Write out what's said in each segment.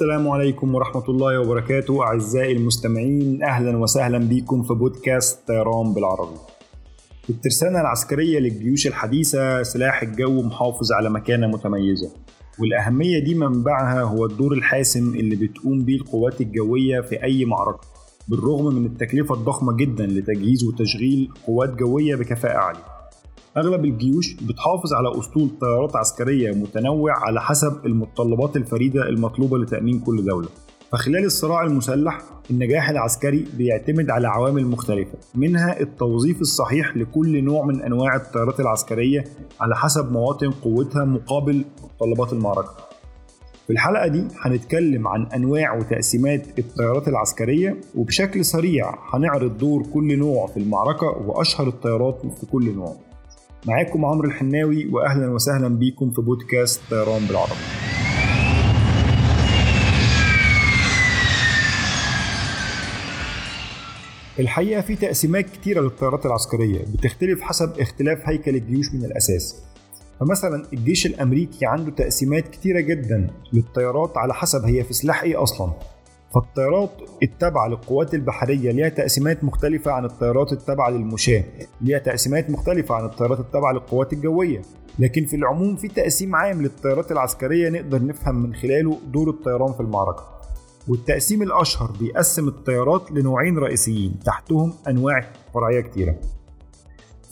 السلام عليكم ورحمة الله وبركاته أعزائي المستمعين أهلا وسهلا بكم في بودكاست طيران بالعربي. الترسانة العسكرية للجيوش الحديثة سلاح الجو محافظ على مكانة متميزة. والأهمية دي منبعها هو الدور الحاسم اللي بتقوم بيه القوات الجوية في أي معركة بالرغم من التكلفة الضخمة جدا لتجهيز وتشغيل قوات جوية بكفاءة عالية. أغلب الجيوش بتحافظ على أسطول طيارات عسكرية متنوع على حسب المتطلبات الفريدة المطلوبة لتأمين كل دولة. فخلال الصراع المسلح النجاح العسكري بيعتمد على عوامل مختلفة منها التوظيف الصحيح لكل نوع من أنواع الطيارات العسكرية على حسب مواطن قوتها مقابل متطلبات المعركة. في الحلقة دي هنتكلم عن أنواع وتقسيمات الطيارات العسكرية وبشكل سريع هنعرض دور كل نوع في المعركة وأشهر الطيارات في كل نوع. معاكم عمرو الحناوي واهلا وسهلا بيكم في بودكاست طيران بالعربي. الحقيقة في تقسيمات كتيرة للطيارات العسكرية بتختلف حسب اختلاف هيكل الجيوش من الأساس. فمثلا الجيش الأمريكي عنده تقسيمات كتيرة جدا للطيارات على حسب هي في سلاح إيه أصلا. فالطيارات التابعة للقوات البحرية ليها تقسيمات مختلفة عن الطيارات التابعة للمشاة. ليها تقسيمات مختلفة عن الطيارات التابعة للقوات الجوية. لكن في العموم في تقسيم عام للطيارات العسكرية نقدر نفهم من خلاله دور الطيران في المعركة. والتقسيم الأشهر بيقسم الطيارات لنوعين رئيسيين تحتهم أنواع فرعية كتيرة.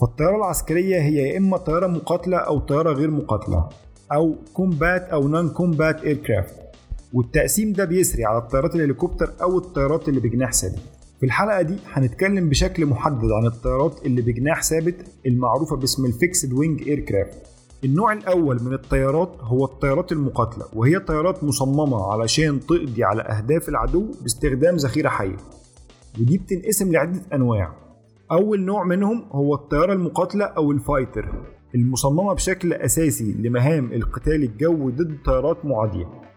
فالطيارة العسكرية هي يا إما طيارة مقاتلة أو طيارة غير مقاتلة أو combat أو non-combat aircraft والتقسيم ده بيسري على الطيارات الهليكوبتر أو الطيارات اللي بجناح ثابت. في الحلقة دي هنتكلم بشكل محدد عن الطيارات اللي بجناح ثابت المعروفة باسم ال fixed wing aircraft. النوع الأول من الطيارات هو الطيارات المقاتلة وهي طيارات مصممة علشان تقضي على أهداف العدو باستخدام ذخيرة حية. ودي بتنقسم لعدة أنواع. أول نوع منهم هو الطيارة المقاتلة أو ال fighter المصممة بشكل أساسي لمهام القتال الجوي ضد طيارات معادية.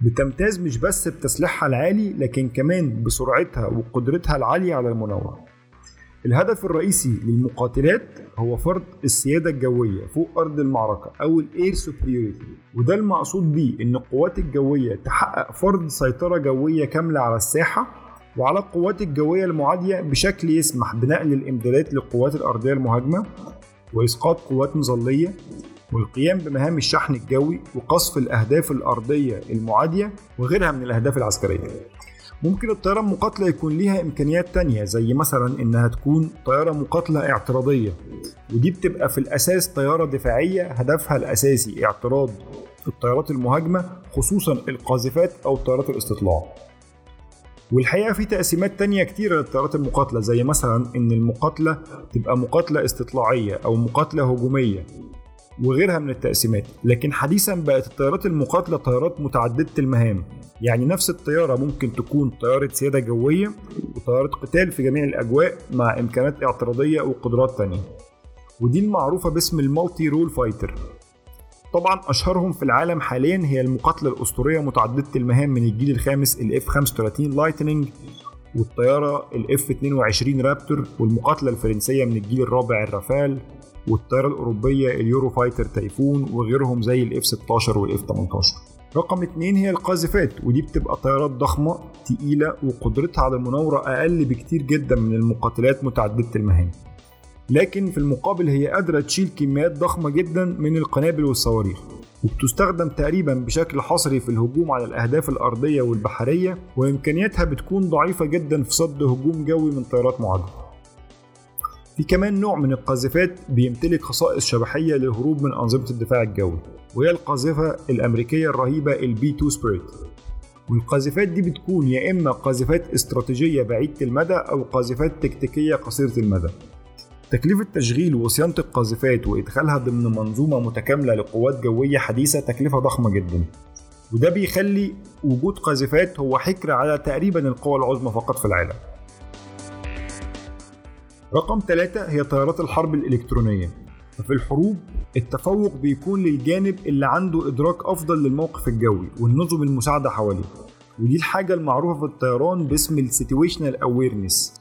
بتمتاز مش بس بتسليحها العالي لكن كمان بسرعتها وقدرتها العالية على المناورة الهدف الرئيسي للمقاتلات هو فرض السيادة الجوية فوق أرض المعركة أو ال air superiority وده المقصود بيه إن القوات الجوية تحقق فرض سيطرة جوية كاملة على الساحة وعلى القوات الجوية المعادية بشكل يسمح بنقل الإمدادات للقوات الأرضية المهاجمة وإسقاط قوات مظلية والقيام بمهام الشحن الجوي وقصف الأهداف الأرضية المعادية وغيرها من الأهداف العسكرية. ممكن الطيارة المقاتلة يكون ليها إمكانيات تانية زي مثلا إنها تكون طيارة مقاتلة اعتراضية ودي بتبقى في الأساس طيارة دفاعية هدفها الأساسي اعتراض الطيارات المهاجمة خصوصا القاذفات أو طيارات الاستطلاع. والحقيقة في تقسيمات تانية كتيرة للطيارات المقاتلة زي مثلا إن المقاتلة تبقى مقاتلة استطلاعية أو مقاتلة هجومية. وغيرها من التقسيمات. لكن حديثا بقت الطيارات المقاتلة طيارات متعددة المهام. يعني نفس الطيارة ممكن تكون طيارة سيادة جوية وطيارة قتال في جميع الأجواء مع إمكانات اعتراضية وقدرات تانية. ودي المعروفة باسم ال multirole fighter. طبعا أشهرهم في العالم حاليا هي المقاتلة الأسطورية متعددة المهام من الجيل الخامس ال F 35 Lightning والطيارة ال F 22 Raptor والمقاتلة الفرنسية من الجيل الرابع ال Rafale. والطيارة الأوروبية ال Eurofighter Typhoon وغيرهم زي ال F 16 وال F 18 رقم اتنين هي القاذفات ودي بتبقى طيارات ضخمة تقيلة وقدرتها على المناورة أقل بكتير جدا من المقاتلات متعددة المهام. لكن في المقابل هي قادرة تشيل كميات ضخمة جدا من القنابل والصواريخ وبتستخدم تقريبا بشكل حصري في الهجوم على الأهداف الأرضية والبحرية وإمكانياتها بتكون ضعيفة جدا في صد هجوم جوي من طيارات معادية في كمان نوع من القاذفات بيمتلك خصائص شبحية للهروب من أنظمة الدفاع الجوي وهي القاذفة الأمريكية الرهيبة ال B 2 Spirit والقاذفات دي بتكون يا إما قاذفات استراتيجية بعيدة المدى أو قاذفات تكتيكية قصيرة المدى. تكلفة تشغيل وصيانة القاذفات وإدخالها ضمن منظومة متكاملة لقوات جوية حديثة تكلفة ضخمة جدا. وده بيخلي وجود قاذفات هو حكر على تقريبا القوى العظمى فقط في العالم. رقم ثلاثة هي طيارات الحرب الإلكترونية. ففي الحروب التفوق بيكون للجانب اللي عنده إدراك أفضل للموقف الجوي والنظم المساعدة حواليه. ودي الحاجة المعروفة في الطيران باسم ال situational awareness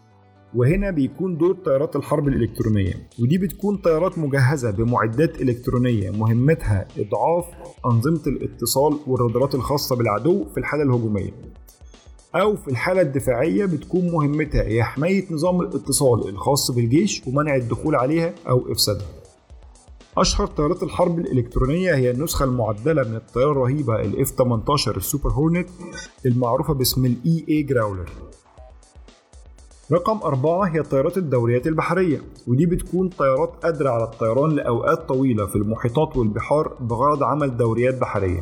وهنا بيكون دور طيارات الحرب الإلكترونية. ودي بتكون طيارات مجهزة بمعدات إلكترونية مهمتها إضعاف أنظمة الاتصال والرادارات الخاصة بالعدو في الحالة الهجومية. أو في الحالة الدفاعية بتكون مهمتها هي حماية نظام الاتصال الخاص بالجيش ومنع الدخول عليها أو إفسادها. أشهر طيارات الحرب الإلكترونية هي النسخة المعدلة من الطيارة الرهيبة ال F-18 السوبر هورنت المعروفة باسم ال EA جراولر رقم أربعة هي الطيارات الدوريات البحرية ودي بتكون طيارات قادرة على الطيران لأوقات طويلة في المحيطات والبحار بغرض عمل دوريات بحرية.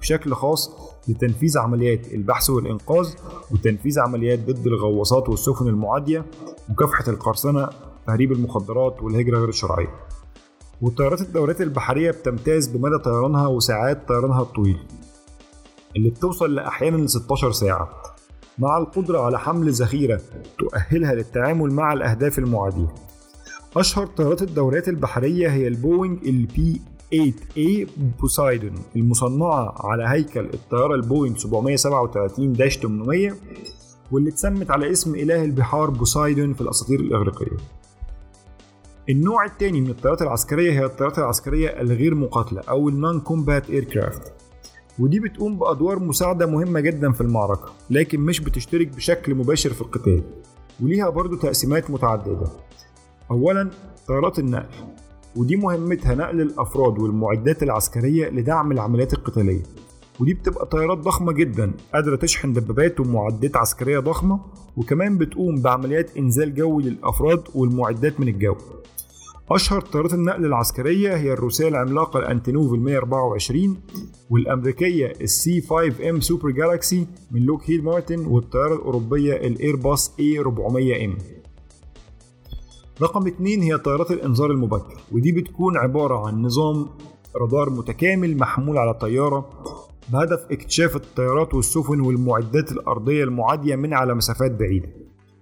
بشكل خاص لتنفيذ عمليات البحث والإنقاذ وتنفيذ عمليات ضد الغواصات والسفن المعادية مكافحة القرصنة تهريب المخدرات والهجرة غير الشرعية. وطيارات الدورات البحرية بتمتاز بمدى طيرانها وساعات طيرانها الطويل اللي بتوصل لأحيانا ل 16 ساعة مع القدرة على حمل ذخيرة تؤهلها للتعامل مع الأهداف المعادية. أشهر طيارات الدوريات البحرية هي البوينج ال P 8A Poseidon المصنعة على هيكل الطيارة البوينج 737-800 واللي اتسمت على اسم إله البحار بوسايدون في الأساطير الإغريقية. النوع الثاني من الطيارات العسكرية هي الطيارات العسكرية الغير مقاتلة أو ال non-combat aircraft ودي بتقوم بأدوار مساعدة مهمة جدا في المعركة لكن مش بتشترك بشكل مباشر في القتال وليها برضو تقسيمات متعددة. أولا طيارات النقل. ودي مهمتها نقل الأفراد والمعدات العسكرية لدعم العمليات القتالية. ودي بتبقى طيارات ضخمة جدا قادرة تشحن دبابات ومعدات عسكرية ضخمة وكمان بتقوم بعمليات إنزال جوي للأفراد والمعدات من الجو. أشهر طيارات النقل العسكرية هي الروسية العملاقة الأنتنوف ال 124 والأمريكية ال C 5 M Super Galaxy من Lockheed Martin والطيارة الأوروبية الإيرباص A 400 M. رقم اتنين هي طيارات الإنذار المبكر ودي بتكون عبارة عن نظام رادار متكامل محمول على طيارة بهدف اكتشاف الطيارات والسفن والمعدات الأرضية المعادية من على مسافات بعيدة.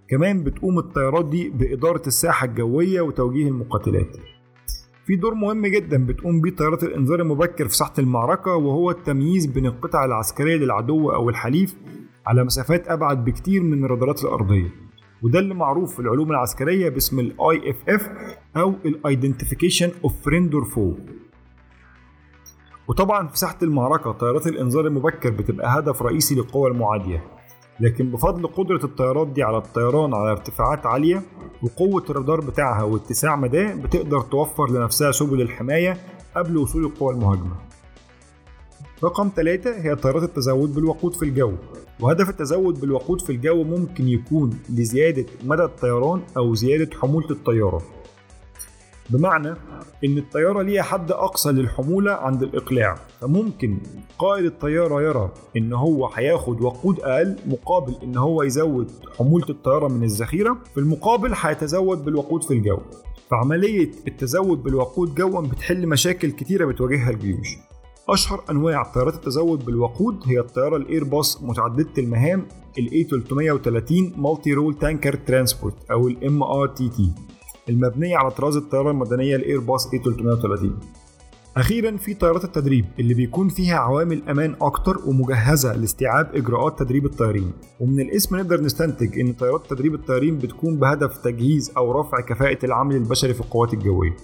كمان بتقوم الطيارات دي بإدارة الساحة الجوية وتوجيه المقاتلات. في دور مهم جدا بتقوم بيه طيارات الإنذار المبكر في ساحة المعركة وهو التمييز بين القطع العسكرية للعدو أو الحليف على مسافات أبعد بكتير من الرادارات الأرضية. وده اللي معروف في العلوم العسكرية باسم ال IFF أو ال Identification of Friend or Foe. وطبعا في ساحة المعركة طيارات الإنذار المبكر بتبقى هدف رئيسي للقوى المعادية. لكن بفضل قدرة الطيارات دي على الطيران على ارتفاعات عالية وقوة الرادار بتاعها واتساع مداه بتقدر توفر لنفسها سبل الحماية قبل وصول القوى المهاجمة. رقم ثلاثة هي طيارات التزود بالوقود في الجو. وهدف التزود بالوقود في الجو ممكن يكون لزيادة مدى الطيران أو زيادة حمولة الطيارة. بمعنى إن الطيارة ليها حد أقصى للحمولة عند الإقلاع. فممكن قائد الطيارة يرى إن هو هياخد وقود أقل مقابل إن هو يزود حمولة الطيارة من الذخيرة. في المقابل هيتزود بالوقود في الجو. فعملية التزود بالوقود جوا بتحل مشاكل كتيرة بتواجهها الجيوش. أشهر أنواع طيارات التزود بالوقود هي الطيارة الإيرباص متعددة المهام ال A330 Multi Role Tanker Transport أو ال MRTT المبنية على طراز الطيارة المدنية الإيرباص A330 أخيرا في طيارات التدريب اللي بيكون فيها عوامل أمان أكتر ومجهزة لاستيعاب إجراءات تدريب الطيارين. ومن الاسم نقدر نستنتج إن طيارات تدريب الطيارين بتكون بهدف تجهيز أو رفع كفاءة العمل البشري في القوات الجوية.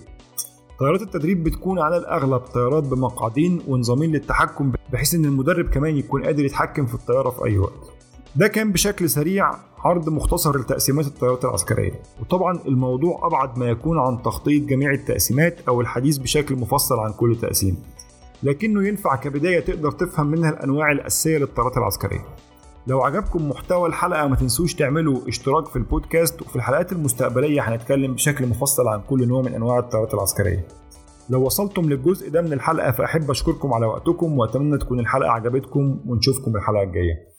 طيارات التدريب بتكون على الأغلب طيارات بمقعدين ونظامين للتحكم بحيث إن المدرب كمان يكون قادر يتحكم في الطيارة في أي وقت. ده كان بشكل سريع عرض مختصر لتقسيمات الطيارات العسكرية. وطبعا الموضوع أبعد ما يكون عن تخطيط جميع التقسيمات أو الحديث بشكل مفصل عن كل تقسيم. لكنه ينفع كبداية تقدر تفهم منها الأنواع الأساسية للطيارات العسكرية. لو عجبكم محتوى الحلقة ما تنسوش تعملوا اشتراك في البودكاست وفي الحلقات المستقبلية. هنتكلم بشكل مفصل عن كل نوع من أنواع الطيارات العسكرية. لو وصلتم للجزء ده من الحلقة فأحب أشكركم على وقتكم وأتمنى تكون الحلقة عجبتكم ونشوفكم الحلقة الجاية.